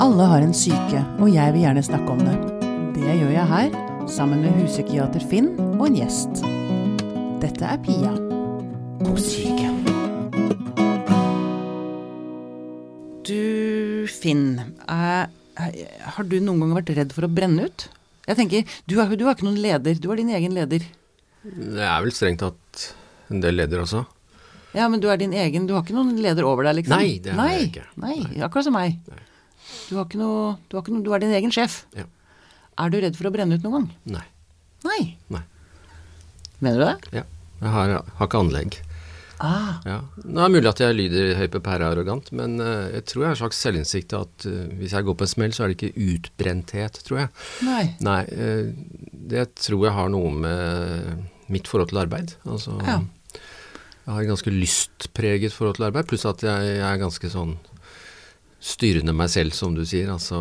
Alle har en syke, og jeg vil gjerne snakke om det. Det gjør jeg her, sammen med huspsykiater Finn og en gjest. Dette er Pia på syke. Du, Finn. Er, har du noen gang vært redd for å brenne ut? Jeg tenker, du er, du er ikke noen leder, du er din egen leder. Det er vel strengt tatt en del leder også. Ja, men du er din egen, du har ikke noen leder over deg, liksom? Nei, det har jeg ikke. Nei, akkurat som meg. Du, har ikke noe, du, har ikke noe, du er din egen sjef. Ja. Er du redd for å brenne ut noen gang? Nei. Nei. Nei. Mener du det? Ja. Jeg har, har ikke anlegg. Ah, Ja. Nå er det mulig at jeg lyder høy på pæra arrogant, men eh, jeg tror jeg har en slags selvinnsikt at eh, hvis jeg går på en smell, så er det ikke utbrenthet, tror jeg. nei. Nei, eh, det tror jeg har noe med mitt forhold til arbeid. Altså, Ja. Jeg har et ganske lystpreget forhold til arbeid, pluss at jeg, jeg er ganske sånn styrende meg selv, som du sier. Altså,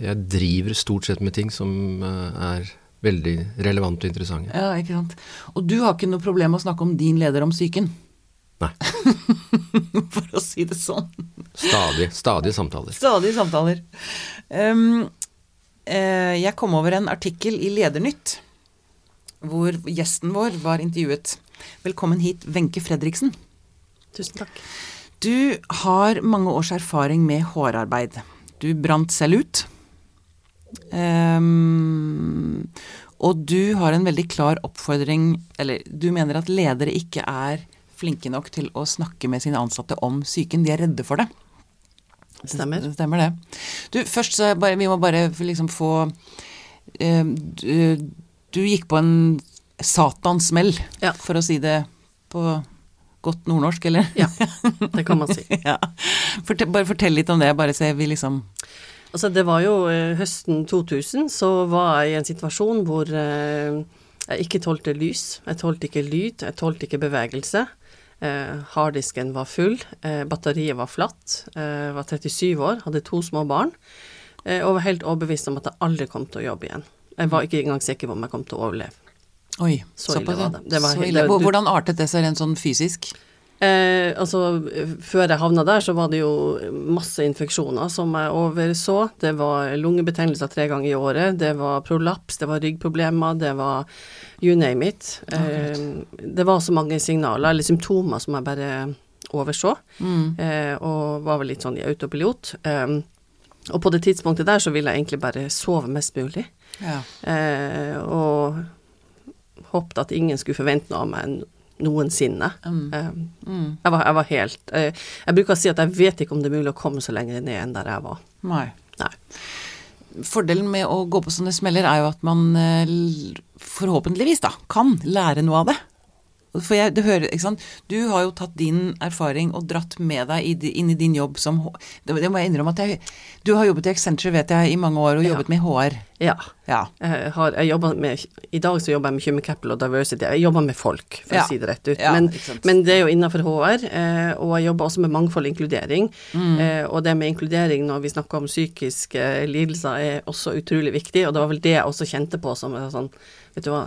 jeg driver stort sett med ting som eh, er veldig relevante og interessante. Ja, ikke sant. Og du har ikke noe problem med å snakke om din leder om psyken? Nei. For å si det sånn. Stadig, stadige samtaler. Stadig samtaler. Um, eh, jeg kom over en artikkel i Ledernytt hvor gjesten vår var intervjuet. Velkommen hit, Wenche Fredriksen. Tusen takk. Du har mange års erfaring med hårarbeid. Du brant selv ut. Um, og du har en veldig klar oppfordring Eller du mener at ledere ikke er flinke nok til å snakke med sine ansatte om psyken. De er redde for det. Stemmer. Det Stemmer det. Du, først så bare, vi må bare liksom få eh, du, du gikk på en satansmell, Ja. for å si det på godt nordnorsk, eller? Ja, det kan man si. ja. Fortell, bare fortell litt om det, bare så vi liksom Altså, det var jo eh, høsten 2000, så var jeg i en situasjon hvor eh, jeg ikke tålte lys, jeg tålte ikke lyd, jeg tålte ikke bevegelse. Eh, harddisken var full, batteriet var flatt, jeg var 37 år, hadde to små barn, og var helt overbevist om at jeg aldri kom til å jobbe igjen. Jeg var ikke engang sikker på om jeg kom til å overleve. Oi, Så ille var det. Det var Så ille. Hvordan artet det seg rent sånn fysisk? Eh, altså, før jeg havna der, så var det jo masse infeksjoner som jeg overså. Det var lungebetennelser tre ganger i året, det var prolaps, det var ryggproblemer, det var you name it. Eh, det var så mange signaler, eller symptomer, som jeg bare overså, Mm. eh, og var vel litt sånn i autopilot. Eh, og på det tidspunktet der så ville jeg egentlig bare sove mest mulig, Ja. eh, og håpet at ingen skulle forvente noe av meg noensinne. Mm. Eh, Mm. jeg var, jeg var helt jeg, Jeg bruker å si at jeg vet ikke om det er mulig å komme så lenger ned enn der jeg var. Nei. Nei. Fordelen med å gå på sånne smeller er jo at man eh, forhåpentligvis da kan lære noe av det. For jeg, det hører, ikke sant? Du har jo tatt din erfaring og dratt med deg inn i din jobb som HR. Det, må jeg innrømme at jeg Du har jobbet i Accenture, vet jeg, i mange år, og Ja. jobbet med HR. Ja. Ja. Jeg har, jeg med, I dag så jobber jeg med Human Capital og Diversity. Jeg jobber med folk, for Ja. å si det rett ut. Ja, men, men det er jo innenfor HR, eh, og jeg jobber også med mangfold og inkludering. Mm. Eh, og det med inkludering når vi snakker om psykiske lidelser er også utrolig viktig, og det var vel det jeg også kjente på som sånn Vet du hva,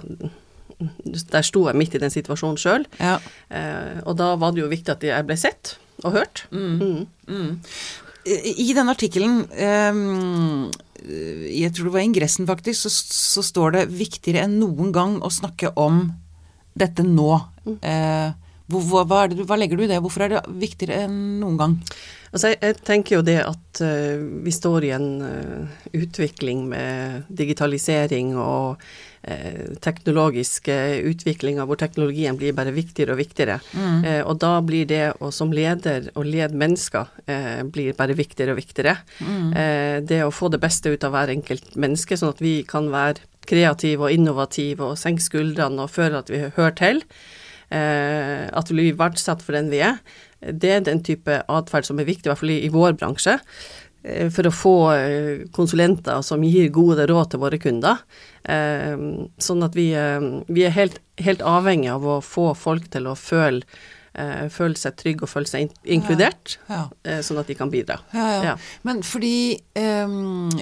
der sto jeg midt i den situasjonen sjøl, ja. eh, og da var det jo viktig at jeg ble sett og hørt. Mm. I den artikkelen, ehm, jeg tror det var ingressen faktisk, så, så står det 'viktigere enn noen gang å snakke om dette nå'. Eh, hvor, hva, hva, det, hva legger du i det? Hvorfor er det viktigere enn noen gang? Altså, jeg, jeg tenker jo det at uh, vi står i en uh, utvikling med digitalisering og teknologiske teknologisk eh, hvor teknologien blir bare viktigere og viktigere. Eh, og da blir det å som leder å lede mennesker eh, blir bare viktigere og viktigere. Eh, det å få det beste ut av hver enkelt menneske, sånn at vi kan være kreative og innovative og senke skuldrene og føle at vi hører til. Eh, at vi blir verdsatt for den vi er. Det er den type atferd som er viktig, i hvert fall i, vår bransje. eh, For å få eh, konsulenter som gir gode råd til våre kunder. Sånn at vi, vi er helt, helt avhengig av å få folk til å føle føle seg trygg og føle seg in inkludert, Ja. eh, sånn at de kan bidra. Ja, ja. Ja. Men fordi eh,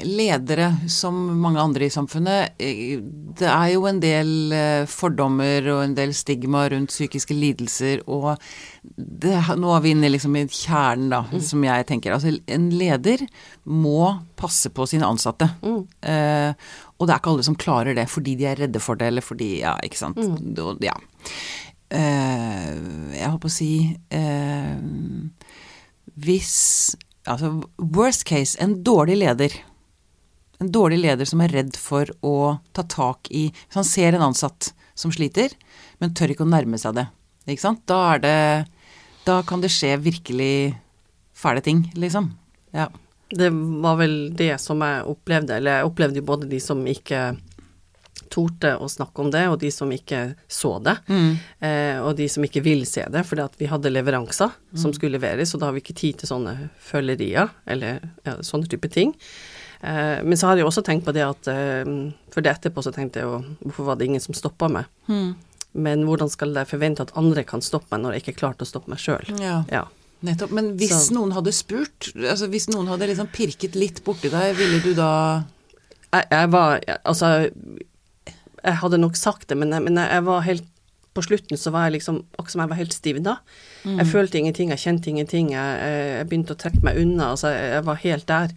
ledere, som mange andre i samfunnet, eh, det er jo en del eh, fordommer og en del stigma rundt psykiske lidelser, og det, nå er vi inne liksom i kjernen, da, som jeg tenker. Altså, en leder må passe på sine ansatte. Eh, og det er ikke alle som klarer det fordi de er redde for det, eller fordi Ja, ikke sant. Mm. Ja. Eh, jeg holdt på å si eh, Hvis Altså, worst case, en dårlig leder. En dårlig leder som er redd for å ta tak i Hvis han ser en ansatt som sliter, men tør ikke å nærme seg det, ikke sant. Da er det Da kan det skje virkelig fæle ting, liksom. Ja. Det var vel det som jeg opplevde, eller jeg opplevde jo både de som ikke torde å snakke om det, og de som ikke så det, eh, og de som ikke vil se det, fordi at vi hadde leveranser som skulle leveres, og da har vi ikke tid til sånne følgerier, eller ja, sånne type ting. Eh, men så har jeg også tenkt på det at eh, For det etterpå så tenkte jeg jo hvorfor var det ingen som stoppa meg? Men hvordan skal jeg forvente at andre kan stoppe meg når jeg ikke klarte å stoppe meg sjøl? ja. Ja. Nettopp. Men hvis Så- noen hadde spurt, altså hvis noen hadde liksom pirket litt borti deg, ville du da jeg, jeg var Altså, jeg hadde nok sagt det, men jeg, men jeg var helt På slutten så var jeg liksom Akkurat som jeg var helt stivna. Jeg følte ingenting, jeg kjente ingenting. Jeg, jeg, begynte å trekke meg unna. Altså, jeg, jeg var helt der.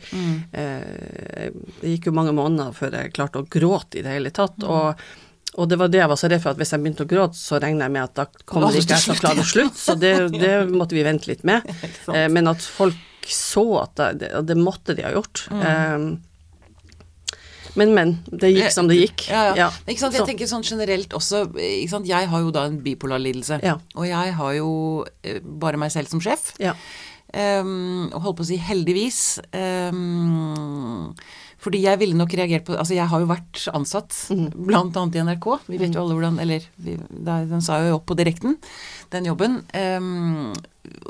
Eh, det gikk jo mange måneder før jeg klarte å gråte i det hele tatt. Og, og det var det jeg var så redd for, at hvis jeg begynte å gråte, så regner jeg med at da kommer Altså, ikke jeg til å klare det slutt. Så det, det måtte vi vente litt med. Eh, men at folk så at det, det, det måtte de ha gjort. Eh, men, men. Det gikk som det gikk. Ja, ja. Ikke sant? Jeg Så- tenker sånn generelt også ikke sant? Jeg har jo da en bipolar lidelse. Ja. Og jeg har jo eh, bare meg selv som sjef. Ja. Um, og holdt på å si heldigvis. Um, fordi jeg ville nok reagert på Altså, jeg har jo vært ansatt, blant annet i NRK. Vi vet jo alle hvordan Eller vi, den sa jo opp på direkten, den jobben. Um,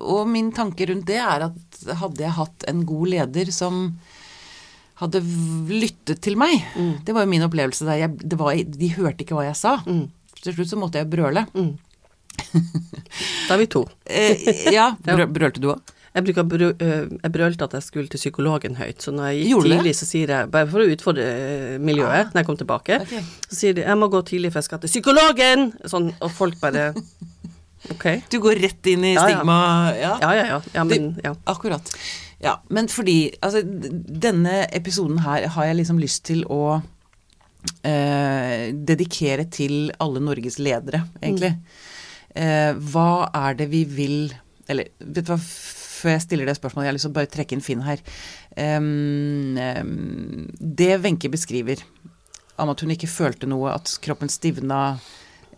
og min tanke rundt det er at hadde jeg hatt en god leder som hadde lyttet til meg Det var jo min opplevelse der. Jeg, det var, de hørte ikke hva jeg sa. Til slutt så måtte jeg brøle. Da er vi to. Eh, ja, brø, brølte du òg? Jeg, bruker brø, øh, jeg brølte at jeg skulle til psykologen høyt, så når jeg gikk Gjorde tidlig, det? så sier jeg, bare for å utfordre miljøet, miljøet, når jeg kom tilbake, okay. så sier de 'jeg må gå tidlig, for jeg skal til psykologen', sånn, og folk bare Ok. Du går rett inn i stigma? Ja, Ja, ja, ja. ja men, ja. Akkurat. Ja, men fordi Altså, denne episoden her har jeg liksom lyst til å eh, dedikere til alle Norges ledere, egentlig. Eh, hva er det vi vil Eller vet du hva, før jeg stiller det spørsmålet, jeg har lyst til å bare trekke inn Finn her. Um, um, det Wenche beskriver om at hun ikke følte noe, at kroppen stivna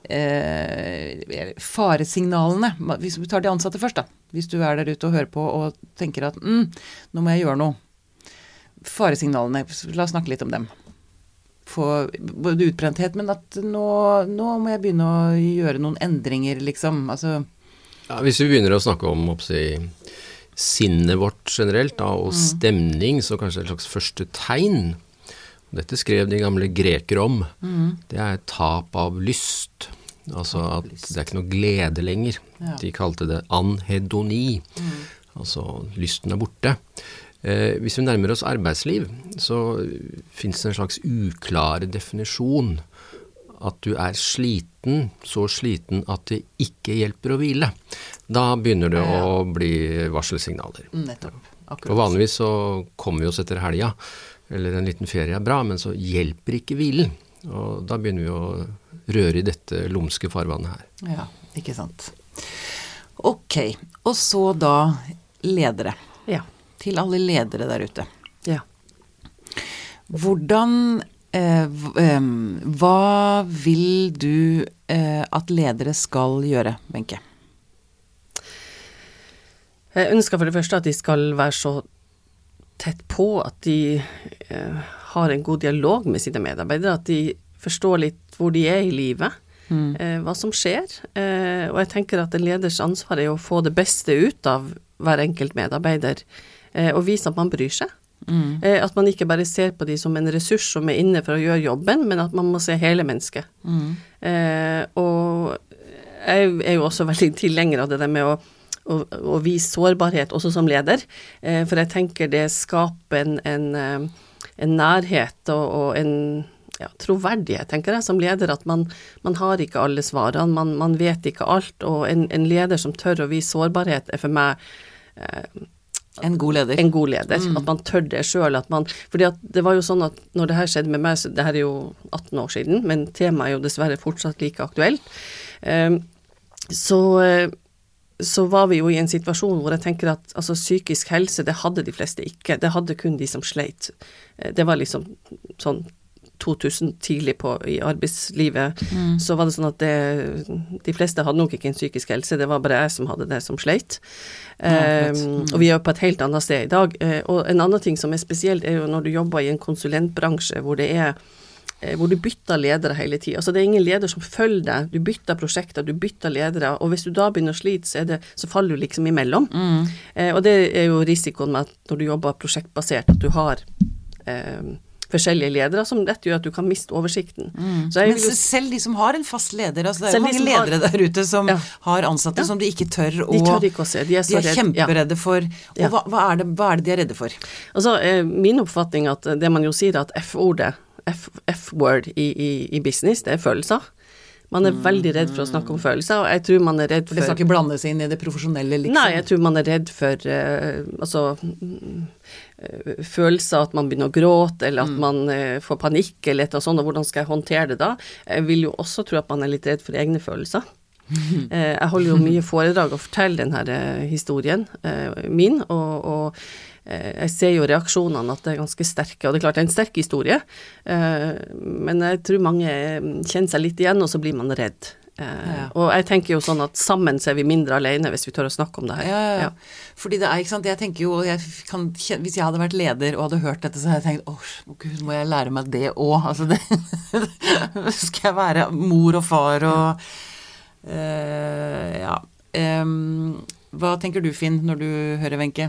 eh, Faresignalene Hvis vi tar de ansatte først, da. Hvis du er der ute og hører på og tenker at mm, nå må jeg gjøre noe. Faresignalene, la oss snakke litt om dem. Få både utbrenthet, men at nå, nå må jeg begynne å gjøre noen endringer, liksom. Altså Ja, hvis vi begynner å snakke om oppsi, sinnet vårt generelt, da, og stemning, så kanskje et slags første tegn Dette skrev de gamle grekere om. Det er tap av lyst. Altså at det er ikke noe glede lenger. Ja. De kalte det anhedoni. Altså lysten er borte. Eh, hvis vi nærmer oss arbeidsliv, så fins det en slags uklar definisjon. At du er sliten, så sliten at det ikke hjelper å hvile. Da begynner det Ja. å bli varselsignaler. nettopp. Og Akkurat. vanligvis så kommer vi oss etter helga, eller en liten ferie er bra, men så hjelper ikke hvilen. Og da begynner vi å røre i dette lumske farvannet her. Ja, ikke sant. Ok. Og så da ledere. Ja. Til alle ledere der ute. ja. Hvordan eh, Hva vil du eh, at ledere skal gjøre, Wenche? Jeg ønsker for det første at de skal være så tett på at de eh, har en god dialog med sine medarbeidere, at de forstår litt hvor de er i livet, eh, hva som skjer. Eh, og jeg tenker at en leders ansvar er å få det beste ut av hver enkelt medarbeider, eh, og vise at man bryr seg. Mm. at man ikke bare ser på de som en ressurs som er inne for å gjøre jobben, men at man må se hele mennesket. Eh, og jeg er jo også veldig tilhenger av det der med å, å, å vise sårbarhet også som leder, eh, for jeg tenker det skaper en, en, eh, en nærhet og, og en ja, troverdighet, tenker jeg, som leder. At man, man har ikke alle svarene, man, man, vet ikke alt. Og en, en, leder som tør å vise sårbarhet, er for meg eh, en god leder. En god leder. Mm. At man tør det sjøl. Fordi at det var jo sånn at når det her skjedde med meg, så det her er jo 18 år siden, men temaet er jo dessverre fortsatt like aktuelt. Um, så så var vi jo i en situasjon hvor jeg tenker at altså, psykisk helse, det hadde de fleste ikke. Det hadde kun de som sleit. Det var liksom sånn 2000 tidlig på i arbeidslivet, mm. så var det sånn at det, de fleste hadde nok ikke en psykisk helse, det var bare jeg som hadde det som sleit. Ja, um, og vi er på et helt annet sted i dag. Uh, og en annen ting som er spesielt, er jo når du jobber i en konsulentbransje hvor det er eh, hvor du bytter ledere hele tida. Altså det er ingen leder som følger deg. Du bytter prosjekter, du bytter ledere. Og hvis du da begynner å slite, så, det, så faller du liksom imellom. Mm. Eh, og det er jo risikoen med at når du jobber prosjektbasert, at du har eh, forskjellige ledere, som dette gjør at du kan miste oversikten. Mm. Men jo, selv de som har en fast leder, altså det er jo mange de ledere har, der ute som ja. har ansatte ja. som de ikke tør å De tør ikke å se. De er, de er kjemperedde for Og hva, hva, er det, hva, er det, de er redde for? Altså, eh, Min oppfatning at det man jo sier at F-ordet, F-word i, i, i business, det er følelser. Man er veldig redd for å snakke om følelser, og jeg tror man er redd for det skal ikke seg inn i det profesjonelle, liksom? Nei, jeg tror man er redd for uh, altså uh, følelser, at man begynner å gråte, eller at mm. man uh, får panikk, eller et eller annet sånt, og hvordan skal jeg håndtere det da? Jeg vil jo også tro at man er litt redd for egne følelser. jeg holder jo mye foredrag og forteller denne historien min, og, og jeg ser jo reaksjonene at det er ganske sterke, og det er klart det er en sterk historie, eh, men jeg tror mange kjenner seg litt igjen, og så blir man redd. Eh, ja. Og jeg tenker jo sånn at sammen så er vi mindre alene hvis vi tør å snakke om det her. Ja, ja, ja. Fordi det er, ikke sant, jeg tenker jo jeg kan, Hvis jeg hadde vært leder og hadde hørt dette, så hadde jeg tenkt åh, gud, må jeg lære meg det òg? Altså det Skal jeg være mor og far og uh, Ja. Um, hva tenker du, Finn, når du hører Wenche?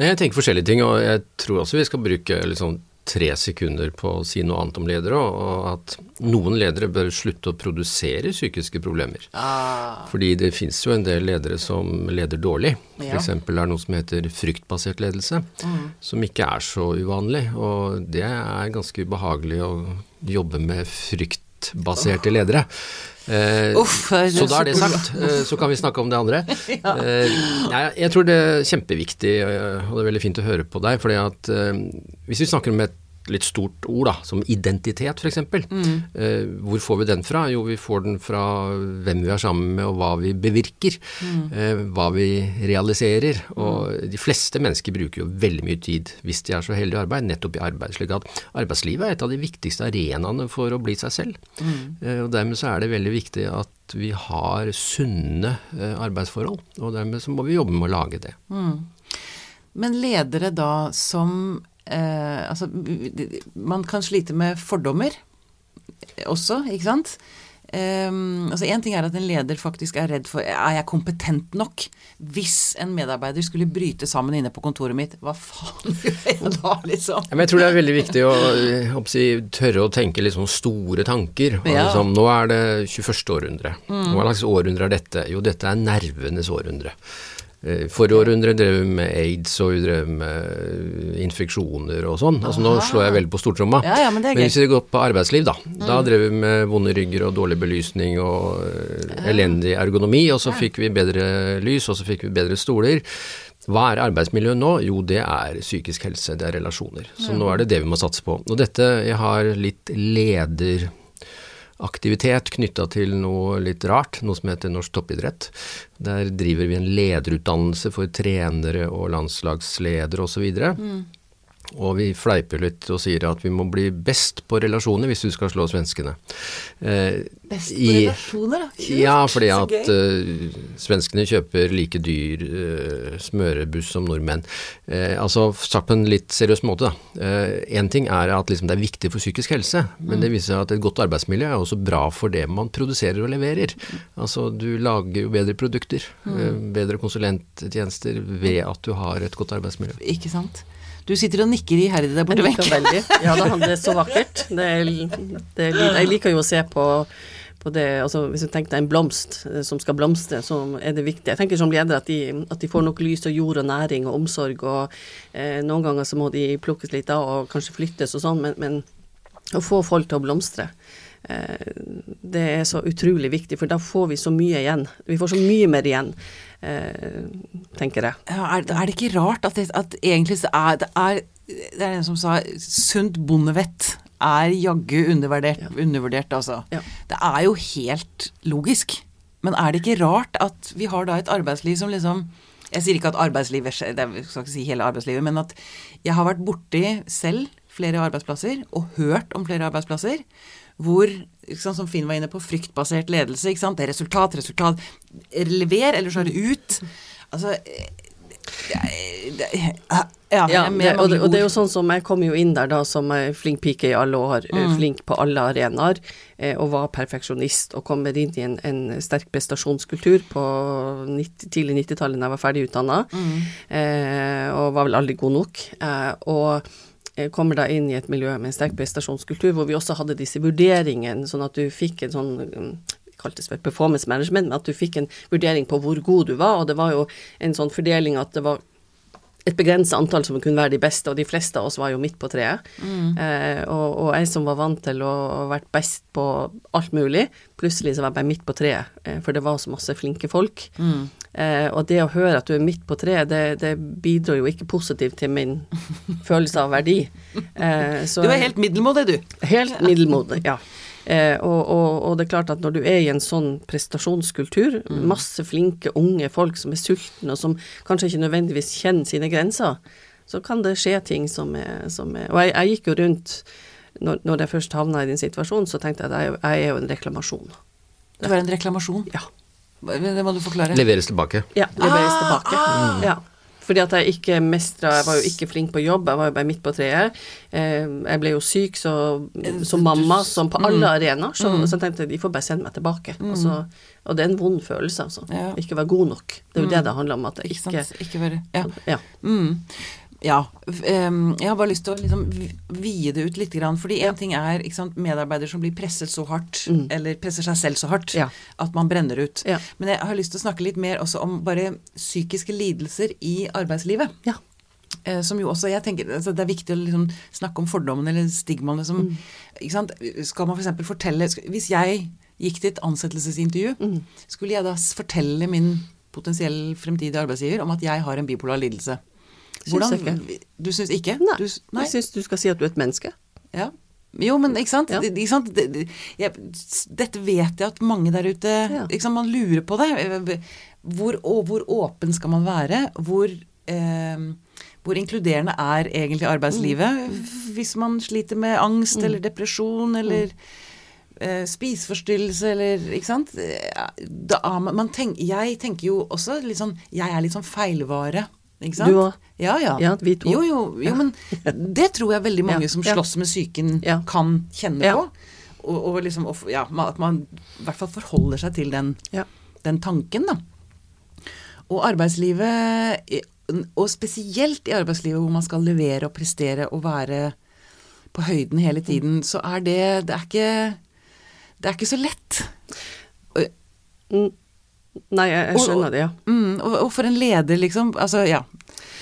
Nei, Jeg tenker forskjellige ting, og jeg tror også vi skal bruke liksom tre sekunder på å si noe annet om ledere, og at noen ledere bør slutte å produsere psykiske problemer. Ah. Fordi det fins jo en del ledere som leder dårlig. Ja. F.eks. er det noe som heter fryktbasert ledelse, mm. som ikke er så uvanlig. Og det er ganske ubehagelig å jobbe med fryktbaserte ledere. Eh, Uff, så da er det sagt. Eh, så kan vi snakke om det andre. ja. eh, jeg, tror det er kjempeviktig, og det er veldig fint å høre på deg. fordi at eh, hvis vi snakker om et litt stort ord, da, som identitet f.eks. Mm. Eh, hvor får vi den fra? Jo, vi får den fra hvem vi er sammen med og hva vi bevirker. Mm. Eh, hva vi realiserer. Og mm. de fleste mennesker bruker jo veldig mye tid, hvis de er så heldige i arbeid, nettopp i arbeid. slik at arbeidslivet er et av de viktigste arenaene for å bli seg selv. Mm. Eh, og dermed så er det veldig viktig at vi har sunne eh, arbeidsforhold. Og dermed så må vi jobbe med å lage det. Mm. Men ledere da som eh, Altså, man kan slite med fordommer også, ikke sant? Um, altså Én ting er at en leder faktisk er redd for Er jeg kompetent nok? Hvis en medarbeider skulle bryte sammen inne på kontoret mitt, hva faen gjør jeg da, liksom? Ja, men jeg tror det er veldig viktig å, å si, tørre å tenke litt sånn store tanker. Ja. Liksom, nå er det 21. århundre. Mm. Hva slags århundre er dette? Jo, dette er nervenes århundre. Eh, forrige århundre drev vi med aids og vi drev med infeksjoner og sånn. Altså Nå slår jeg veldig på stortromma. Ja, ja, men, men hvis vi går på arbeidsliv, da. Mm. Da drev vi med vonde rygger og dårlig belysning og uh, elendig ergonomi, og så fikk vi bedre lys, og så fikk vi bedre stoler. Hva er arbeidsmiljø nå? Jo, det er psykisk helse, det er relasjoner. Så nå er det det vi må satse på. Og dette, jeg har litt leder aktivitet knytta til noe litt rart, noe som heter norsk toppidrett. Der driver vi en lederutdannelse for trenere og landslagsledere osv. Mm. Og vi fleiper litt og sier at vi må bli best på relasjoner hvis du skal slå svenskene. Eh, best på i, relasjoner, da? Kult. Ja, fordi at uh, svenskene kjøper like dyr uh, smørebuss som nordmenn. Eh, altså sagt på en litt seriøs måte, da. Én ting er at liksom, det er viktig for psykisk helse, men mm. det viser seg at et godt arbeidsmiljø er også bra for det man produserer og leverer. Altså du lager jo bedre produkter, mm. bedre konsulenttjenester ved at du har et godt arbeidsmiljø. Ikke sant. Du sitter og nikker iherdig der borte, Wenche. Ja da, det er så vakkert. Det er, det er, jeg liker jo å se på, på det altså Hvis du tenker deg en blomst eh, som skal blomstre, så er det viktig. Jeg tenker som leder at de, at de får nok lys og jord og næring og omsorg, og eh, noen ganger så må de plukkes litt av og kanskje flyttes og sånn, men, men å få folk til å blomstre. Eh, det er så utrolig viktig, for da får vi så mye igjen. Vi får så mye mer igjen, eh, tenker jeg. Ja, er, er, det ikke rart at, det, at egentlig så er det er det er en som sa sunt bondevett er jaggu undervurdert, ja. undervurdert altså. Ja. Det er jo helt logisk. Men er det ikke rart at vi har da et arbeidsliv som liksom Jeg sier ikke at arbeidslivet Jeg skal ikke si hele arbeidslivet, men at jeg har vært borti selv flere arbeidsplasser, og hørt om flere arbeidsplasser, hvor sant, Som Finn var inne på, fryktbasert ledelse. ikke sant, Det er resultat, resultat. Lever, eller så er det ut. Altså ja, ja det, og, det, og, det, er jo sånn som jeg kom jo inn der da som flink pike i alle år, eh, mm. flink på alle arenaer, eh, og var perfeksjonist og kom inn i en, en sterk prestasjonskultur på 90, tidlig 90-tallet da jeg var ferdig utdanna, mm. eh, og var vel aldri god nok. Eh, og kommer da inn i et miljø med en sterk prestasjonskultur, hvor vi også hadde disse vurderingene, sånn at du fikk en sånn mm, kaltes vel performance management, men at du fikk en vurdering på hvor god du var, og det var jo en sånn fordeling at det var et begrenset antall som kunne være de beste, og de fleste av oss var jo midt på treet. Mm. Eh, og, og, jeg som var vant til å ha vært best på alt mulig, plutselig så var jeg bare midt på treet, eh, for det var så masse flinke folk. Mm. Eh, og det å høre at du er midt på treet, det, det bidro jo ikke positivt til min følelse av verdi. Eh, du er helt middelmådig, du. Helt middelmådig, ja. Eh, og, og, og, det er klart at når du er i en sånn prestasjonskultur, mm. masse flinke unge folk som er sultne, og som kanskje ikke nødvendigvis kjenner sine grenser, så kan det skje ting som er, som er Og jeg, jeg, gikk jo rundt når, når, jeg først havna i din situasjon, så tenkte jeg at jeg, jeg er jo en reklamasjon. Du er en reklamasjon? Ja. Det må du forklare. Leveres tilbake. Ja, leveres ah, tilbake. Ah. Ja. Fordi at jeg ikke mestra Jeg var jo ikke flink på jobb, jeg var jo bare midt på treet. Eh, jeg ble jo syk så, som mamma, som på alle mm. arenaer. Så, mm. så jeg tenkte de får bare sende meg tilbake. Mm. Altså, og det er en vond følelse, altså. Ja. Ikke være god nok. Det er jo mm. det det handler om. At jeg ikke, ikke, ikke være Ja. ja. Ja. Jeg har bare lyst til å liksom vie det ut litt. Fordi én ting er sant, medarbeidere som blir presset så hardt, mm. eller presser seg selv så hardt, ja. at man brenner ut. Ja. Men jeg har lyst til å snakke litt mer også om bare psykiske lidelser i arbeidslivet. Ja. Eh, som jo også, jeg tenker, altså Det er viktig å liksom snakke om fordommene eller stigmaene som mm. ikke sant? Skal man f.eks. For fortelle Hvis jeg gikk til et ansettelsesintervju, mm. skulle jeg da fortelle min potensiell fremtidige arbeidsgiver om at jeg har en bipolar lidelse? Hvordan, ikke. Du syns ikke? Nei. Du, nei. Jeg syns du skal si at du er et menneske. Ja. Jo, men ikke sant? Ja. Ikke sant? Jeg, dette vet jeg at mange der ute ja. sant, Man lurer på det. Hvor, hvor, åpen skal man være? Hvor, eh, hvor inkluderende er egentlig arbeidslivet mm. hvis man sliter med angst mm. eller depresjon eller mm. eh, spiseforstyrrelse eller Ikke sant? Da, man tenk, jeg tenker jo også litt sånn Jeg er litt sånn feilvare. Ikke sant? Du òg. Ja, ja. ja. Vi to. Jo, jo, jo men det tror jeg veldig mange som slåss med psyken, kan kjenne på. Og, og liksom, og, ja, at man i hvert fall forholder seg til den, den tanken, da. Og arbeidslivet, og spesielt i arbeidslivet hvor man skal levere og prestere og være på høyden hele tiden, så er det Det er ikke, det er ikke så lett. Nei, jeg, jeg skjønner det, ja. Mm, og, og, for en leder, liksom. Altså, ja.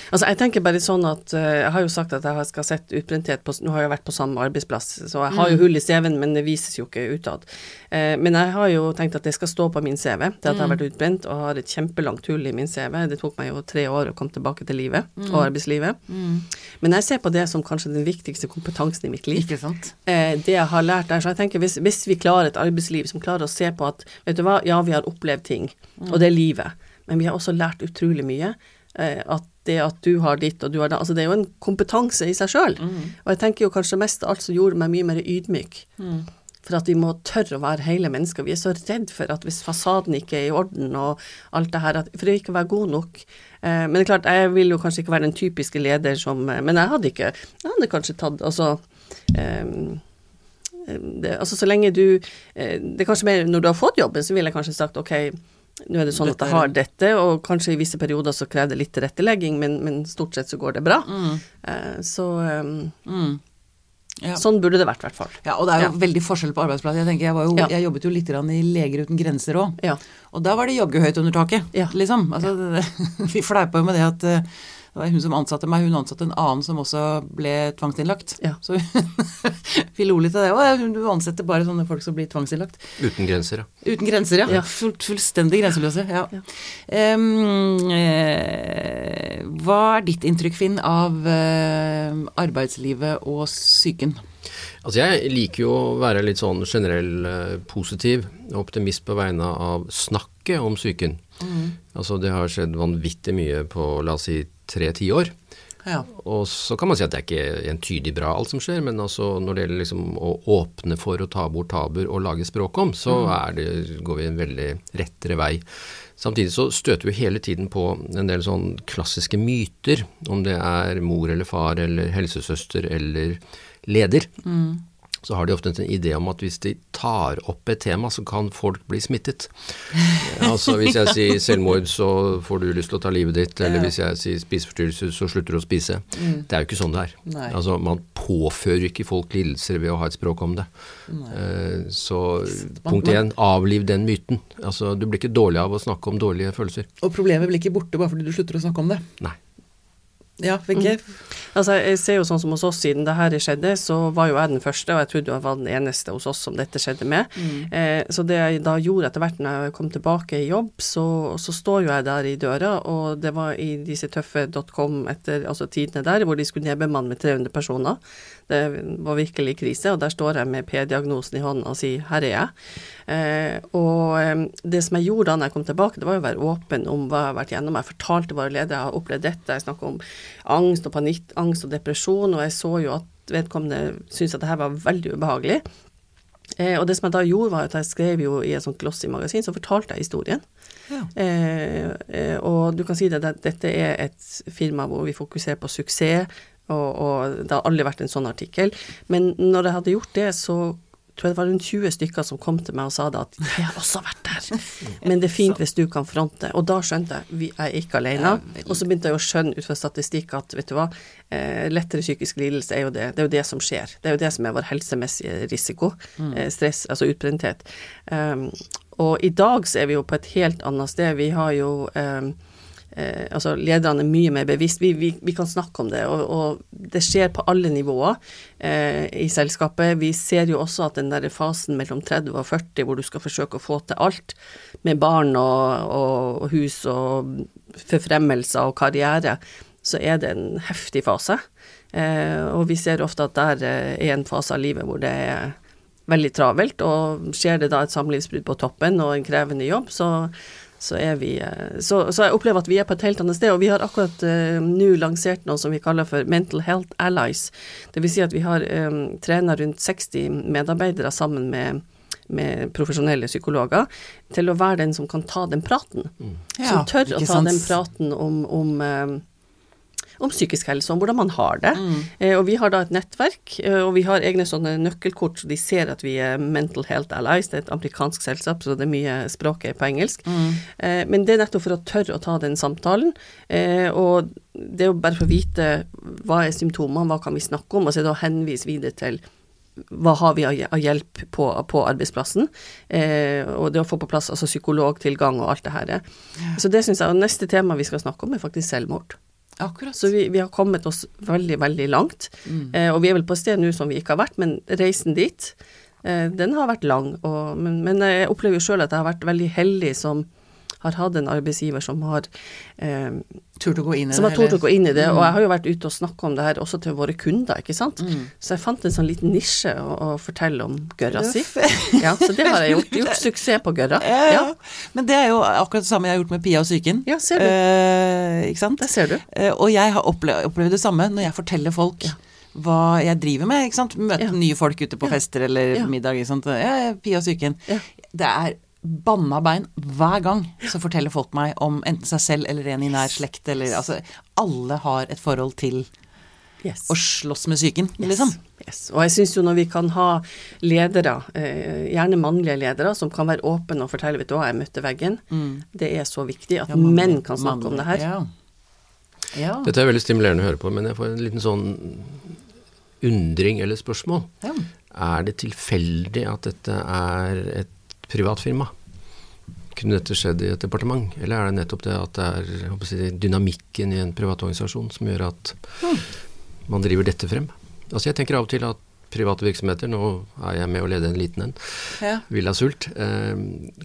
Altså, jeg tenker bare sånn at uh, Jeg har jo sagt at jeg skal sett utbrenthet på Nå har jeg vært på samme arbeidsplass, så jeg har jo mm. hull i CV-en, men det vises jo ikke utad. Uh, men jeg har jo tenkt at det skal stå på min CV, det at jeg har mm. vært utbrent og har et kjempelangt hull i min CV. Det tok meg jo tre år å komme tilbake til livet mm. og arbeidslivet. Mm. Men jeg ser på det som kanskje den viktigste kompetansen i mitt liv. Ikke sant? Uh, det jeg har lært der. Så jeg tenker hvis, hvis vi klarer et arbeidsliv som klarer å se på at vet du hva, ja, vi har opplevd ting, og det er livet, men vi har også lært utrolig mye. At det at du har ditt og du har det. Altså det er jo en kompetanse i seg sjøl. Mm. Og jeg tenker jo kanskje mest av alt som gjorde meg mye mer ydmyk. Mm. For at vi må tørre å være hele mennesker. Vi er så redd for at hvis fasaden ikke er i orden og alt det her, at, for å ikke være god nok. Eh, men det er klart, jeg vil jo kanskje ikke være den typiske leder som eh, Men jeg hadde ikke Jeg hadde kanskje tatt Altså eh, det, altså så lenge du eh, Det er kanskje mer når du har fått jobben, så ville jeg kanskje sagt ok, nå er det sånn at jeg har dette, og kanskje i visse perioder så krever det litt tilrettelegging, men, men, stort sett så går det bra. Mm. Uh, så um, mm. Ja. Sånn burde det vært, i hvert fall. Ja, og det er jo Ja. veldig forskjell på arbeidsplass. Jeg jeg, jo, Ja. jeg jobbet jo litt i Leger uten grenser òg. Ja. Og da var det joggehøyt under taket, Ja. liksom. Altså, vi fleipa jo med det at eh, det var hun som ansatte meg, hun ansatte en annen som også ble tvangsinnlagt. Ja. Så vi lo litt av det. Å, du ansetter bare sånne folk som blir tvangsinnlagt. Uten grenser, ja. Uten grenser, ja. Ja. Full, fullstendig grenseløse. Ja. Ja. Um, eh, hva er ditt inntrykk, Finn, av eh, arbeidslivet og psyken? Altså jeg liker jo å være litt sånn generell eh, positiv og optimist på vegne av snakket om psyken. Altså det har skjedd vanvittig mye på la oss si tre tiår. Ja. Og så kan man si at det er ikke entydig bra alt som skjer, men altså når det gjelder liksom å åpne for å ta bort tabuer og lage språk om, så er det, går vi en veldig rettere vei. Samtidig så støter vi hele tiden på en del sånn klassiske myter, om det er mor eller far eller helsesøster eller leder. Så har de ofte en idé om at hvis de tar opp et tema, så kan folk bli smittet. Altså hvis jeg sier selvmord, så får du lyst til å ta livet ditt, eller hvis jeg sier spiseforstyrrelse, så slutter du å spise. Det er jo ikke sånn det er. Nei. Altså man påfører ikke folk lidelser ved å ha et språk om det. Eh, Så punkt én, avliv den myten. Altså du blir ikke dårlig av å snakke om dårlige følelser. Og problemet blir ikke borte bare fordi du slutter å snakke om det. Nei. Ja, Wenche? Altså, jeg ser jo sånn som hos oss, siden det her skjedde, så var jo jeg den første, og jeg trodde jeg var den eneste hos oss som dette skjedde med. Eh, så det jeg da gjorde etter hvert når jeg kom tilbake i jobb, så, så står jo jeg der i døra, og det var i disse tøffe .com etter altså tidene der, hvor de skulle nedbemanne med 300 personer. Det var virkelig krise, og der står jeg med P-diagnosen i hånda og sier 'her er jeg'. Eh, og eh, det som jeg gjorde da når jeg kom tilbake, det var jo å være åpen om hva jeg har vært gjennom. Jeg fortalte våre ledere jeg har opplevd dette, jeg snakker om angst og panikk, angst og depresjon, og jeg så jo at vedkommende syntes at det her var veldig ubehagelig. Eh, og det som jeg da gjorde, var at jeg skrev jo i et sånt glossy magasin, så fortalte jeg historien. Ja. Eh, eh, og du kan si det, at dette er et firma hvor vi fokuserer på suksess, og, og det har aldri vært en sånn artikkel. Men når jeg hadde gjort det, så tror jeg det var rundt 20 stykker som kom til meg og sa det at jeg har også vært der, men det er fint hvis du kan fronte. Og da skjønte jeg vi er ikke alene. Og så begynte jeg å skjønne ut fra statistikk at vet du hva, eh, lettere psykisk lidelse er jo det, det er jo det som skjer. Det er jo det som er vår helsemessige risiko. Eh, stress, altså utbrenthet. Um, og i dag så er vi jo på et helt annet sted. Vi har jo um, Eh, altså Lederne er mye mer bevisst. Vi, vi, vi kan snakke om det, og, og det skjer på alle nivåer eh, i selskapet. Vi ser jo også at den der fasen mellom 30 og 40 hvor du skal forsøke å få til alt, med barn og, og, og hus og forfremmelser og karriere, så er det en heftig fase. Eh, og vi ser ofte at der eh, er en fase av livet hvor det er veldig travelt, og skjer det da et samlivsbrudd på toppen og en krevende jobb, så så, er vi, eh, så, så jeg opplever at vi er på et helt annet sted. Og vi har akkurat uh, nå lansert noe som vi kaller for Mental Health Allies. Dvs. Si at vi har um, trena rundt 60 medarbeidere sammen med, med profesjonelle psykologer til å være den som kan ta den praten. Ja, som tør å ta sans. den praten om, om um, om psykisk helse, om hvordan man har det. Mm. Eh, og vi har da et nettverk, eh, og vi har egne sånne nøkkelkort, så de ser at vi er Mental Health Allies. Det er et amerikansk selskap, så det er mye språket på engelsk. Mm. Eh, men det er nettopp for å tørre å ta den samtalen. Eh, og det jo bare for å vite hva er symptomene, hva kan vi snakke om, og så å henvise videre til hva har vi av hjelp på, på arbeidsplassen? Eh, og det å få på plass altså psykologtilgang og alt det her. Så det syns jeg. Og neste tema vi skal snakke om, er faktisk selvmord. Akkurat. Så vi, vi har kommet oss veldig, veldig langt. Eh, og vi er vel på et sted nå som vi ikke har vært, men reisen dit, eh, den har vært lang. Og, men, men jeg opplever jo sjøl at jeg har vært veldig heldig som har hatt en arbeidsgiver som har eh, Turt å gå inn i som det. har å gå inn i det. Og jeg har jo vært ute og snakka om det her også til våre kunder, ikke sant. Så jeg fant en sånn liten nisje å, å fortelle om gørra si. Ja, så det har jeg gjort. Gjort suksess på gørra. Ja, ja. Ja, Men det er jo akkurat det samme jeg har gjort med Pia og psyken. Ja, ser du. Eh, ikke sant? det ser du. Eh, og jeg har opplevd, opplevd det samme når jeg forteller folk hva jeg driver med. ikke sant? Møte Ja. nye folk ute på fester eller Ja. middag. Ikke sant? Ja, ja, Pia og psyken. Ja. Det er banna bein hver gang så forteller folk meg om enten seg selv eller en i nær slekt eller altså Alle har et forhold til Yes. å slåss med psyken, Yes, liksom. Yes. Og jeg syns jo når vi kan ha ledere, eh, gjerne mannlige ledere, som kan være åpne og fortelle vet du hva, jeg møtte veggen, det er så viktig at Mm. Ja, mannlig- menn kan snakke om det her. Ja. ja. Dette er veldig stimulerende å høre på, men jeg får en liten sånn undring eller spørsmål. Ja. Er det tilfeldig at dette er et privat firma? Kunne dette skjedd i et departement, eller er det nettopp det at det er si, dynamikken i en privat organisasjon som gjør at man driver dette frem? Altså Jeg tenker av og til at private virksomheter, nå er jeg med å lede en liten en, Ja. Villa Sult, eh,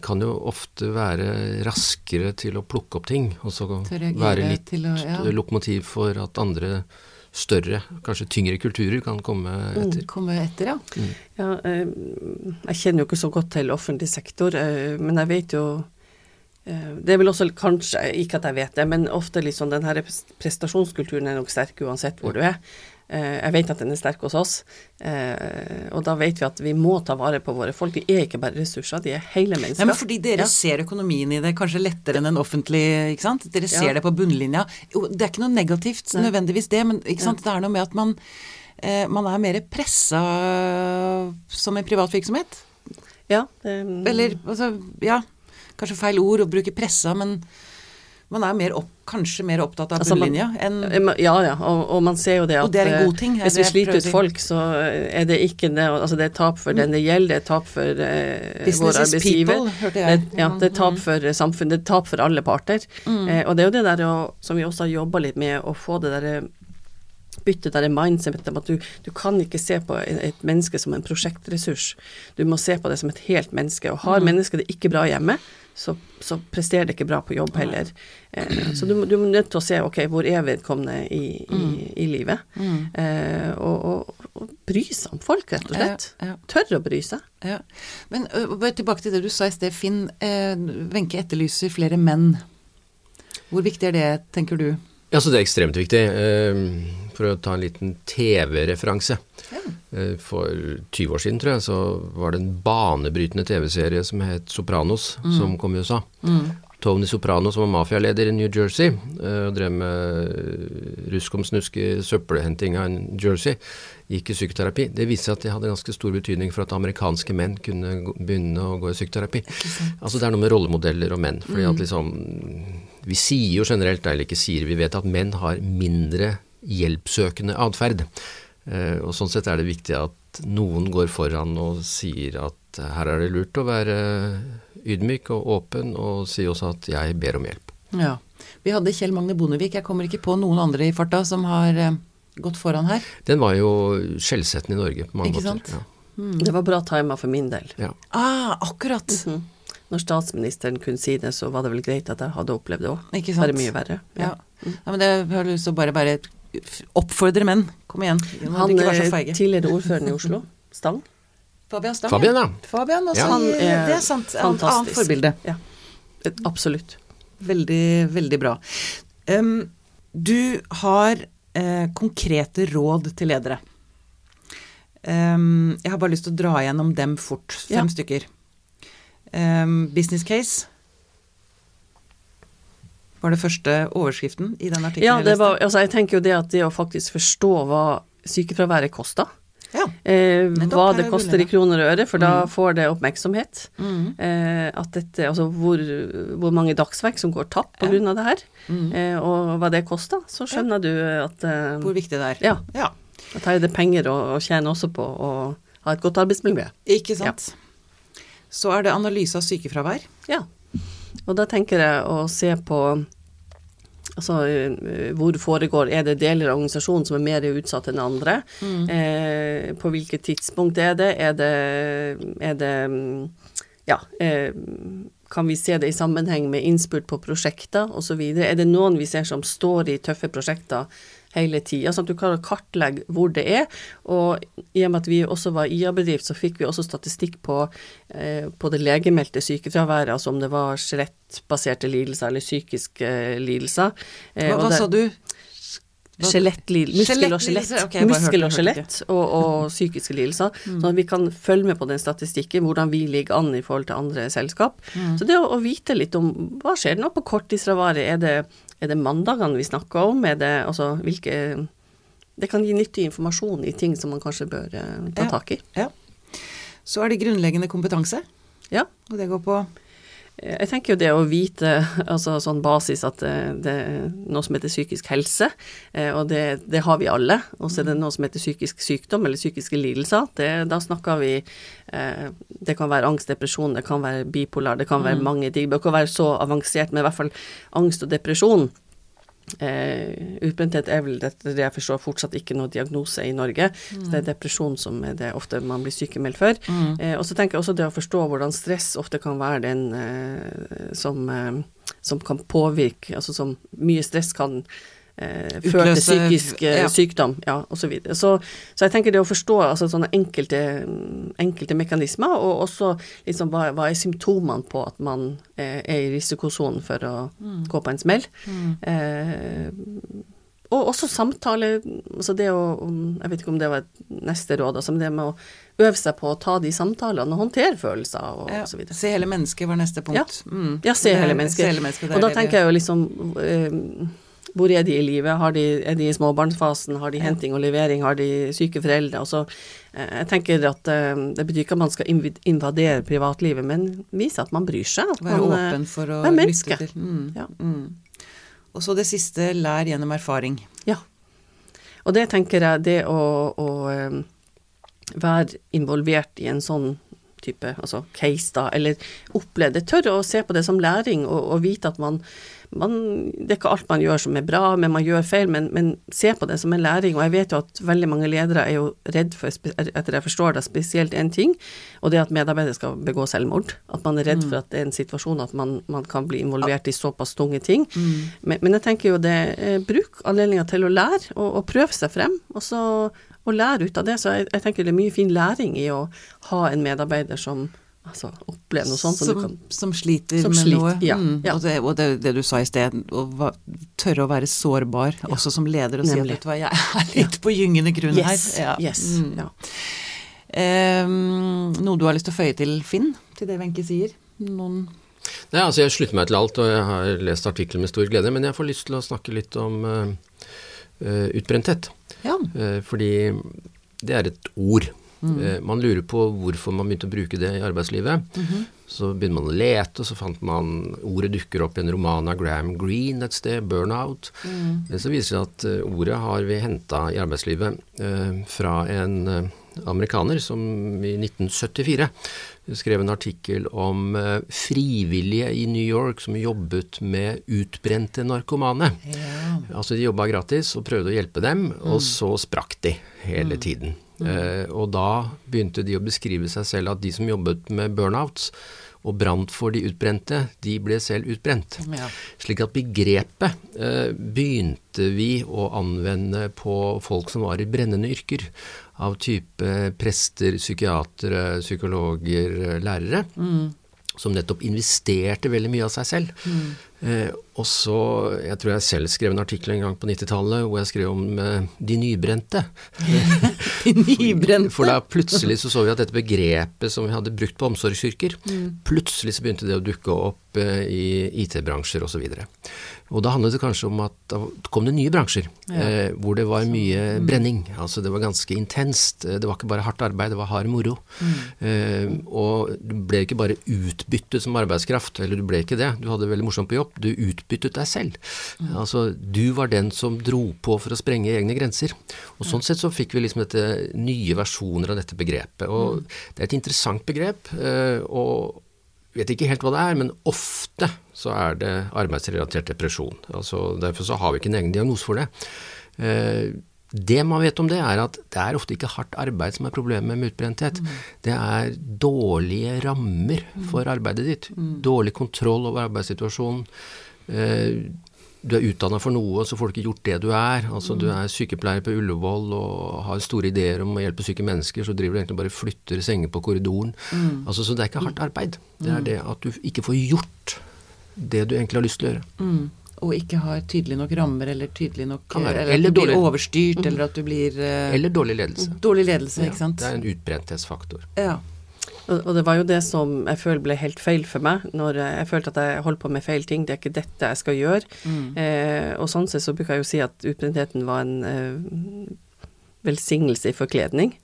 kan jo ofte være raskere til å plukke opp ting, og så være litt å- ja. lokomotiv for at andre større, kanskje tyngre kulturer kan komme etter. Komme etter, ja. Ja, eh, jeg kjenner jo ikke så godt til offentlig sektor, eh, men jeg vet jo eh, Det er vel også kanskje, ikke at jeg vet det, men ofte sånn den her prestasjonskulturen er nok sterk uansett hvor du er. Eh, Jeg vet at den er sterk hos oss, eh, og da vet vi at vi må ta vare på våre folk. De er ikke bare ressurser, de er hele mennesker. men fordi dere Ja. ser økonomien i det kanskje lettere enn en offentlig, ikke sant? Dere ser Ja. det på bunnlinja. Det er ikke noe negativt nødvendigvis det, men det er noe med at man, eh, man er mer pressa som en privat virksomhet. Ja, det, Eller altså, ja, kanskje feil ord å bruke pressa, men man er mer opp, kanskje mer opptatt av Altså, bunnlinja enn Eh, Ja, ja, og, og man ser jo det at Og det er en eh, god ting, hvis vi sliter ut folk, så er det ikke det Altså det er tap for den det gjelder, det er tap for eh, vår arbeidsgiver. people, hørte jeg. Det, ja, det er tap for eh, samfunnet, det er tap for alle parter. Eh, og det er jo det der å, som vi også har jobba litt med, å få det derre bytte det der mindsetet om at du, du kan ikke se på et menneske som en prosjektressurs. Du må se på det som et helt menneske. Og har mennesket det ikke bra hjemme, så, så presterer det ikke bra på jobb heller. Eh, så du, du er nødt til å se ok, hvor er vedkommende i, i, i livet. Eh, og, og, og bry seg om folk, rett og slett. Ja, ja. Tørre å bry seg. Ja. Men ø, bare tilbake til det du sa i sted, Finn. eh, etterlyser flere menn. Hvor viktig er det, tenker du? Ja, så det er ekstremt viktig. Eh, For å ta en liten TV-referanse. Ja. For 20 år siden, tror jeg, så var det en banebrytende TV-serie som het Sopranos, som kom i USA. Tony Soprano, som var mafialeder i New Jersey, eh, og drev med rusk om snuske søppelhenting av New Jersey, gikk i psykoterapi. Det viste seg at det hadde ganske stor betydning for at amerikanske menn kunne begynne å gå i psykoterapi. Altså det er noe med rollemodeller og menn. fordi at liksom Vi sier jo generelt, eller ikke sier, vi vet at menn har mindre hjelpsøkende atferd. Eh, og sånn sett er det viktig at noen går foran og sier at her er det lurt å være ydmyk og åpen, og si også at jeg ber om hjelp. Ja. Vi hadde Kjell Magne Bondevik. Jeg kommer ikke på noen andre i farta som har eh, gått foran her. Den var jo skjellsettende i Norge på mange Ikke måter. sant? Det var bra tima for min del. Ja. Ja. Ah, akkurat! Mhm. Når statsministeren kunne si det, så var det vel greit at jeg hadde opplevd det òg. Bare mye verre. Ja. ja, men det har lyst til å bare, bare oppfordre menn. Kom igjen. Han er tidligere ordføreren i Oslo, Stang. Fabian Stang. Fabian, ja. Fabian også. Ja. Han er det er sant. Annet, annet forbilde. Ja, absolutt. Veldig, veldig bra. Um, du har uh, konkrete råd til ledere. Um, jeg har bare lyst til å dra gjennom dem fort. Fem Ja. stykker. Um, business case var det første overskriften i den artikkelen Ja, det var, altså jeg tenker jo det at det å faktisk forstå hva sykefraværet koster, Ja. eh, hva det er koster i kroner og øre, for da får det oppmerksomhet. Mm. Eh, at dette, altså hvor, hvor mange dagsverk som går tapt på Ja. det her, Mm. eh, og hva det koster, så skjønner du at, eh, Hvor viktig det er. ja, ja. at her er det penger å, å tjene også på å ha et godt arbeidsmiljø. Ikke sant. Så er det analyse av sykefravær. Ja. Og da tenker jeg å se på Altså eh, hvor foregår Er det deler av organisasjonen som er mer utsatt enn andre? Eh, på hvilket tidspunkt er det? Er det, er det mm, Ja. Eh, kan vi se det i sammenheng med innspurt på prosjekter osv.? Er det noen vi ser som står i tøffe prosjekter hele tida, sånn at du kan kartlegge hvor det er. Og i og med at vi også var IA-bedrift, så fikk vi også statistikk på, eh, på det legemeldte sykefraværet, altså om det var skjelettbaserte lidelser eller psykiske lidelser. Eh, Hva, hva sa du? Skjelettlidelse, muskel og skjelett. okay, muskel og skjelett og, og psykiske lidelser. Sånn at vi kan følge med på den statistikken, hvordan vi ligger an i forhold til andre selskap. Så det å, å vite litt om hva skjer nå på korttidsfraværet, er det, er det mandagene vi snakker om, er det altså hvilke Det kan gi nyttig informasjon i ting som man kanskje bør eh, ta Ja. tak i. Ja. Så er det grunnleggende kompetanse. Ja. Og det går på Jeg tenker jo det å vite, altså sånn basis, at det, det er noe som heter psykisk helse, eh, og det, det har vi alle. Og så er det noe som heter psykisk sykdom eller psykiske lidelser. Det, da snakker vi eh, Det kan være angst, depresjon, det kan være bipolar, det kan være Mm. mange ting. Det kan være så avansert, men i hvert fall angst og depresjon. Eh, utbrenthet er vel etter det jeg forstår fortsatt ikke noe diagnose i Norge. Så det er depresjon som er det ofte man blir sykemeldt for. Mm. Eh, og så tenker jeg også det å forstå hvordan stress ofte kan være den eh, som, eh, som kan påvirke Altså som mye stress kan eh, føre til psykisk eh, ja. sykdom, ja, osv. Så, så Så jeg tenker det å forstå altså sånne enkelte, enkelte mekanismer, og også liksom hva, hva er symptomene på at man eh, er i risikosonen for å Mm. gå på en smell. Eh, og også samtale, altså det å Jeg vet ikke om det var neste råd, altså, men det med å øve seg på å ta de samtalene og håndtere følelser og, Ja, og så videre. se hele mennesket var neste punkt. Mm. Ja, se hele mennesket. Se hele mennesket Og da tenker jeg jo liksom eh, Hvor er de i livet? Har de, er de i småbarnsfasen? Har de henting og levering? Har de syke foreldre? Og så, eh, jeg tenker at eh, Det betyr ikke at man skal invadere privatlivet, men vise at man bryr seg. At Være man, eh, åpen for å lytte menneske. til. Mm. Ja. Mm. Og så det siste, lær gjennom erfaring. Ja. Og det tenker jeg, det å, å være involvert i en sånn type altså case, da, eller oppleve Jeg tør å se på det som læring, og, og vite at man, man Det er ikke alt man gjør som er bra, men man gjør feil, men, men se på det som en læring. Og jeg vet jo at veldig mange ledere er jo redd for, etter jeg forstår det, spesielt én ting, og det er at medarbeidere skal begå selvmord. At man er redd for at det er en situasjon at man, man kan bli involvert i såpass tunge ting. Men, men jeg tenker jo det, eh, bruk anledninga til å lære, og, og prøve seg frem, og så og lære ut av det. Så jeg, jeg tenker det er mye fin læring i å ha en medarbeider som altså, opplever noe sånt. Som, som, du kan som sliter Som med sliter, noe. ja, Mm. ja. Og, det, og det, det du sa i sted, å va, tørre å være sårbar, også som leder, og si at vet du hva, jeg er litt på gyngende grunn Yes, her. Ja. yes, Mm. ja. Ehm, noe du har lyst til å føye til, Finn, til det Wenche sier? Noen Nei, altså Jeg slutter meg til alt, og jeg har lest artikkelen med stor glede. Men jeg får lyst til å snakke litt om uh, eh, utbrenthet. Ja. Eh, fordi det er et ord. Mm. man lurer på hvorfor man begynte å bruke det i arbeidslivet. Så begynner man å lete, og så fant man ordet dukker opp i en roman av Graham Greene et sted, 'Burnout'. Mm. så viser det seg at eh, ordet har vi henta i arbeidslivet eh, fra en eh, amerikaner som i 1974 skrev en artikkel om eh, frivillige i New York som jobbet med utbrente narkomane. ja. Altså De jobba gratis og prøvde å hjelpe dem, og så sprakk de hele tiden. Eh, og da begynte de å beskrive seg selv at de som jobbet med burnouts og brant for de utbrente, de ble selv utbrent. Ja. Slik at begrepet eh, begynte vi å anvende på folk som var i brennende yrker. Av type prester, psykiatere, psykologer, lærere. lærere. Som nettopp investerte veldig mye av seg selv. Eh, og så, Jeg tror jeg selv skrev en artikkel en gang på 90-tallet hvor jeg skrev om eh, de nybrente. De nybrente. For da plutselig så så vi at dette begrepet som vi hadde brukt på omsorgsyrker, plutselig så begynte det å dukke opp eh, i IT-bransjer osv. Og da handlet det kanskje om at da kom det nye bransjer eh, hvor det var mye brenning. Altså det var ganske intenst. Eh, Det var ikke bare hardt arbeid, det var hard moro. Eh, og du ble ikke bare utbyttet som arbeidskraft, eller du ble ikke det. Du hadde det veldig morsomt på jobb. Du utbyttet deg selv. Altså du var den som dro på for å sprenge egne grenser. Og sånn sett så fikk vi liksom dette nye versjoner av dette begrepet. Og det er et interessant begrep. eh, og vet ikke helt hva det er, men ofte så er det arbeidsrelatert depresjon. Altså, derfor så har vi ikke en egen diagnose for det. Eh, det man vet om det, er at det er ofte ikke hardt arbeid som er problemet med utbrenthet. Det er dårlige rammer for arbeidet ditt. Dårlig kontroll over arbeidssituasjonen. Du er utdanna for noe, så får du ikke gjort det du er. Altså Du er sykepleier på Ullevål og har store ideer om å hjelpe syke mennesker, så driver du egentlig bare flytter senger på korridoren. Altså Så det er ikke hardt arbeid. Det er det at du ikke får gjort det du egentlig har lyst til å gjøre. Mm. Og ikke har tydelig nok rammer, eller tydelig nok være. Eller, Eller at du blir overstyrt, overstyrt, eller at du blir eh, Eller dårlig ledelse. Dårlig ledelse, Ja, ikke sant. Det er en utbrenthetsfaktor. Ja. Og, det var jo det som jeg føler ble helt feil for meg, når jeg, følte at jeg holdt på med feil ting. Det er ikke dette jeg skal gjøre. Mm. Eh, og sånn sett så bruker jeg jo si at utbrentheten var en eh, velsignelse i forkledning.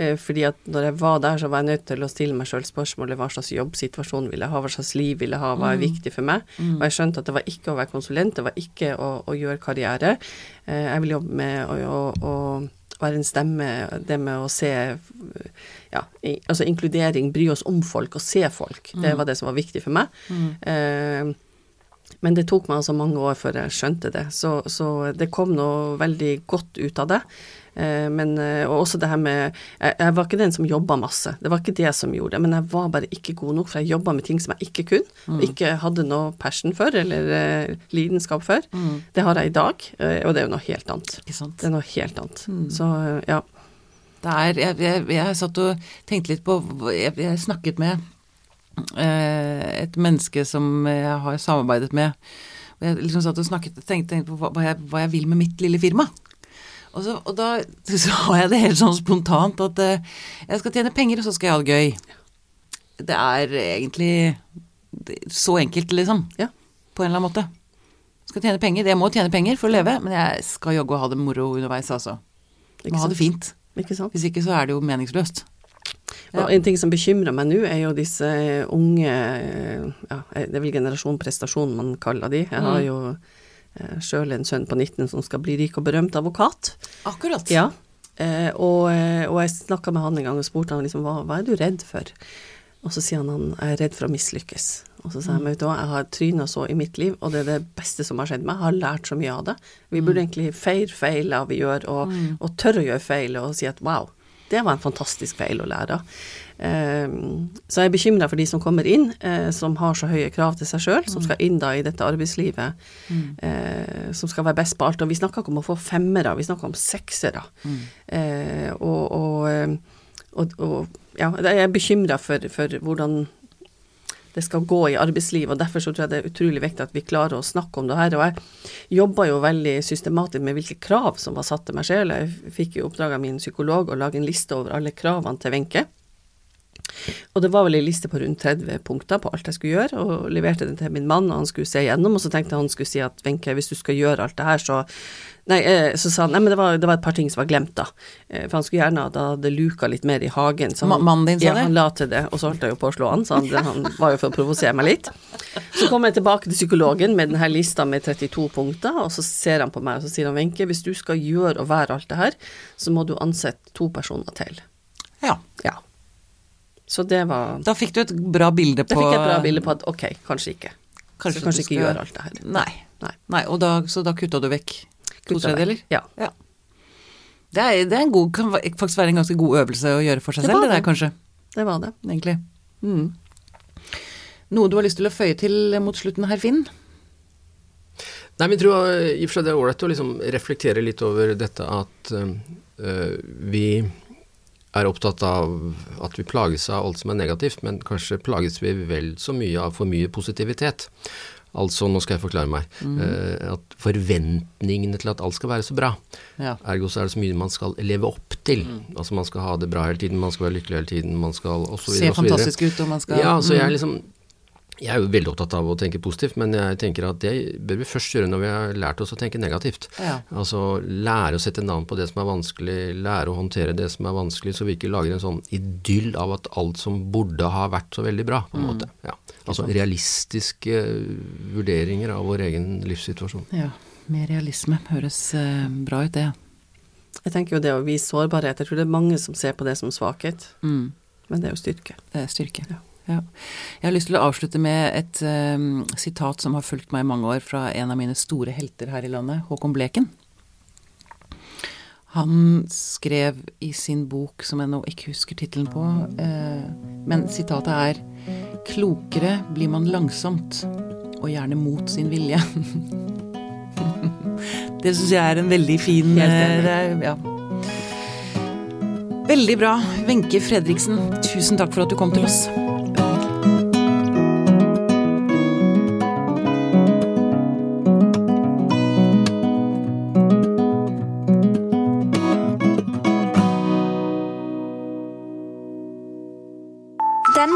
Eh, fordi at når jeg var der, så var jeg nødt til å stille meg sjøl spørsmålet hva slags jobbsituasjon vil jeg ha, hva slags liv vil jeg ha, hva er viktig for meg. Og jeg skjønte at det var ikke å være konsulent, det var ikke å, å gjøre karriere. Eh, jeg vil jobbe med å, å, å være en stemme, det med å se ja, altså inkludering, bry oss om folk og se folk. Det var det som var viktig for meg. Eh, men det tok meg altså mange år før jeg skjønte det, så, så det kom noe veldig godt ut av det. Eh, men, eh, og også det her med jeg, jeg var ikke den som jobba masse, det var ikke det som gjorde det. Men jeg var bare ikke god nok, for jeg jobba med ting som jeg ikke kunne, mm. ikke hadde noe passion for, eller eh, lidenskap for. Det har jeg i dag, og det er jo noe helt annet. Det er noe helt annet. Så eh, ja. Det er, jeg, jeg, jeg satt og tenkte litt på Jeg, jeg snakket med eh, et menneske som jeg har samarbeidet med. Og jeg liksom satt og snakket, tenkte, tenkte på hva, hva, jeg, hva jeg vil med mitt lille firma. Og, så, og da sa jeg det helt sånn spontant at uh, jeg skal tjene penger, og så skal jeg ha det gøy. Det er egentlig så enkelt, liksom. Ja. På en eller annen måte. Skal tjene penger. Jeg må tjene penger for å leve, men jeg skal jaggu ha det moro underveis, altså. Ikke Må ha det fint. Ikke sant? Hvis ikke så er det jo meningsløst. Ja. Og en ting som bekymrer meg nå, er jo disse unge ja, Det er vel generasjon prestasjon man kaller de. Jeg har Mm. jo sjøl en sønn på 19 som skal bli rik og berømt advokat. Akkurat. Ja. Eh, og, eh, og jeg snakka med han en gang og spurte han liksom, hva, hva er du redd for? Og så sier han han er redd for å mislykkes. Og så sier jeg, du hva, jeg har tryna så i mitt liv, og det er det beste som har skjedd meg. Jeg har lært så mye av det. Vi burde egentlig feire av vi gjør, og, og tørre å gjøre feil, og si at wow, det var en fantastisk feil å lære. Eh, så jeg er bekymra for de som kommer inn, eh, som har så høye krav til seg sjøl, som skal inn da i dette arbeidslivet, mm. som skal være best på alt. Og vi snakker ikke om å få femmere, vi snakker om seksere. Mm. og, og, eh, og, og ja, jeg er bekymra for, for hvordan det skal gå i arbeidslivet, og derfor så tror jeg det er utrolig viktig at vi klarer å snakke om det her. Og jeg jobba jo veldig systematisk med hvilke krav som var satt til meg selv. Jeg fikk jo oppdrag av min psykolog å lage en liste over alle kravene til Wenche. Og det var vel en liste på rundt 30 punkter på alt jeg skulle gjøre, og leverte den til min mann, og han skulle se igjennom, og så tenkte jeg han skulle si at Wenche, hvis du skal gjøre alt det her, så Nei, eh, så sa han nei, men det var, det var et par ting som var glemt, da. Eh, for han skulle gjerne at det luka litt mer i hagen. Så han, mannen din sa ja, det? han la til det, og så holdt jeg jo på å slå han, så han, han var jo for å provosere meg litt. Så kom jeg tilbake til psykologen med denne lista med 32 punkter, og så ser han på meg og så sier han Wenche, hvis du skal gjøre og være alt det her, så må du ansette to personer til. Ja. Ja. Så det var Da fikk du et bra bilde på Da fikk jeg et bra bilde på at ok, kanskje ikke. Kanskje så kanskje ikke gjør gjøre alt det her. Nei. Nei. Nei og da, så da kutta du vekk to tredjedeler? Ja. ja. Det, er, det er en god, kan faktisk være en ganske god øvelse å gjøre for seg Det selv, det der kanskje. Det var det. Egentlig. Mm. Noe du har lyst til å føye til mot slutten her, Finn? Nei, men jeg tror i og for seg det er ålreit å liksom reflektere litt over dette at eh, vi er opptatt av at vi plages av alt som er negativt, men kanskje plages vi vel så mye av for mye positivitet. Altså, nå skal jeg forklare meg, mm. at forventningene til at alt skal være så bra. Ja. Ergo så er det så mye man skal leve opp til. Altså man skal ha det bra hele tiden, man skal være lykkelig hele tiden, man skal osv. Se fantastisk ut, og man skal Ja, så jeg er Mm. liksom Jeg er jo veldig opptatt av å tenke positivt, men jeg tenker at det bør vi først gjøre når vi har lært oss å tenke negativt. Ja. Altså lære å sette navn på det som er vanskelig, lære å håndtere det som er vanskelig, så vi ikke lager en sånn idyll av at alt som burde ha vært så veldig bra, på en måte. Ja. Altså realistiske vurderinger av vår egen livssituasjon. ja. Mer realisme høres eh, bra ut, det. Jeg tenker jo det å vise sårbarhet. Jeg tror det er mange som ser på det som svakhet, Mm. men det er jo styrke. Det er styrke. Ja. Ja. Jeg har lyst til å avslutte med et um, sitat som har fulgt meg i mange år, fra en av mine store helter her i landet, Håkon Bleken. Han skrev i sin bok, som jeg nå ikke husker tittelen på, eh, men sitatet er Klokere blir man langsomt, og gjerne mot sin vilje. det syns jeg er en veldig fin Helt eh, er- ja. Veldig bra. Wenche Fredriksen, tusen takk for at du kom til oss.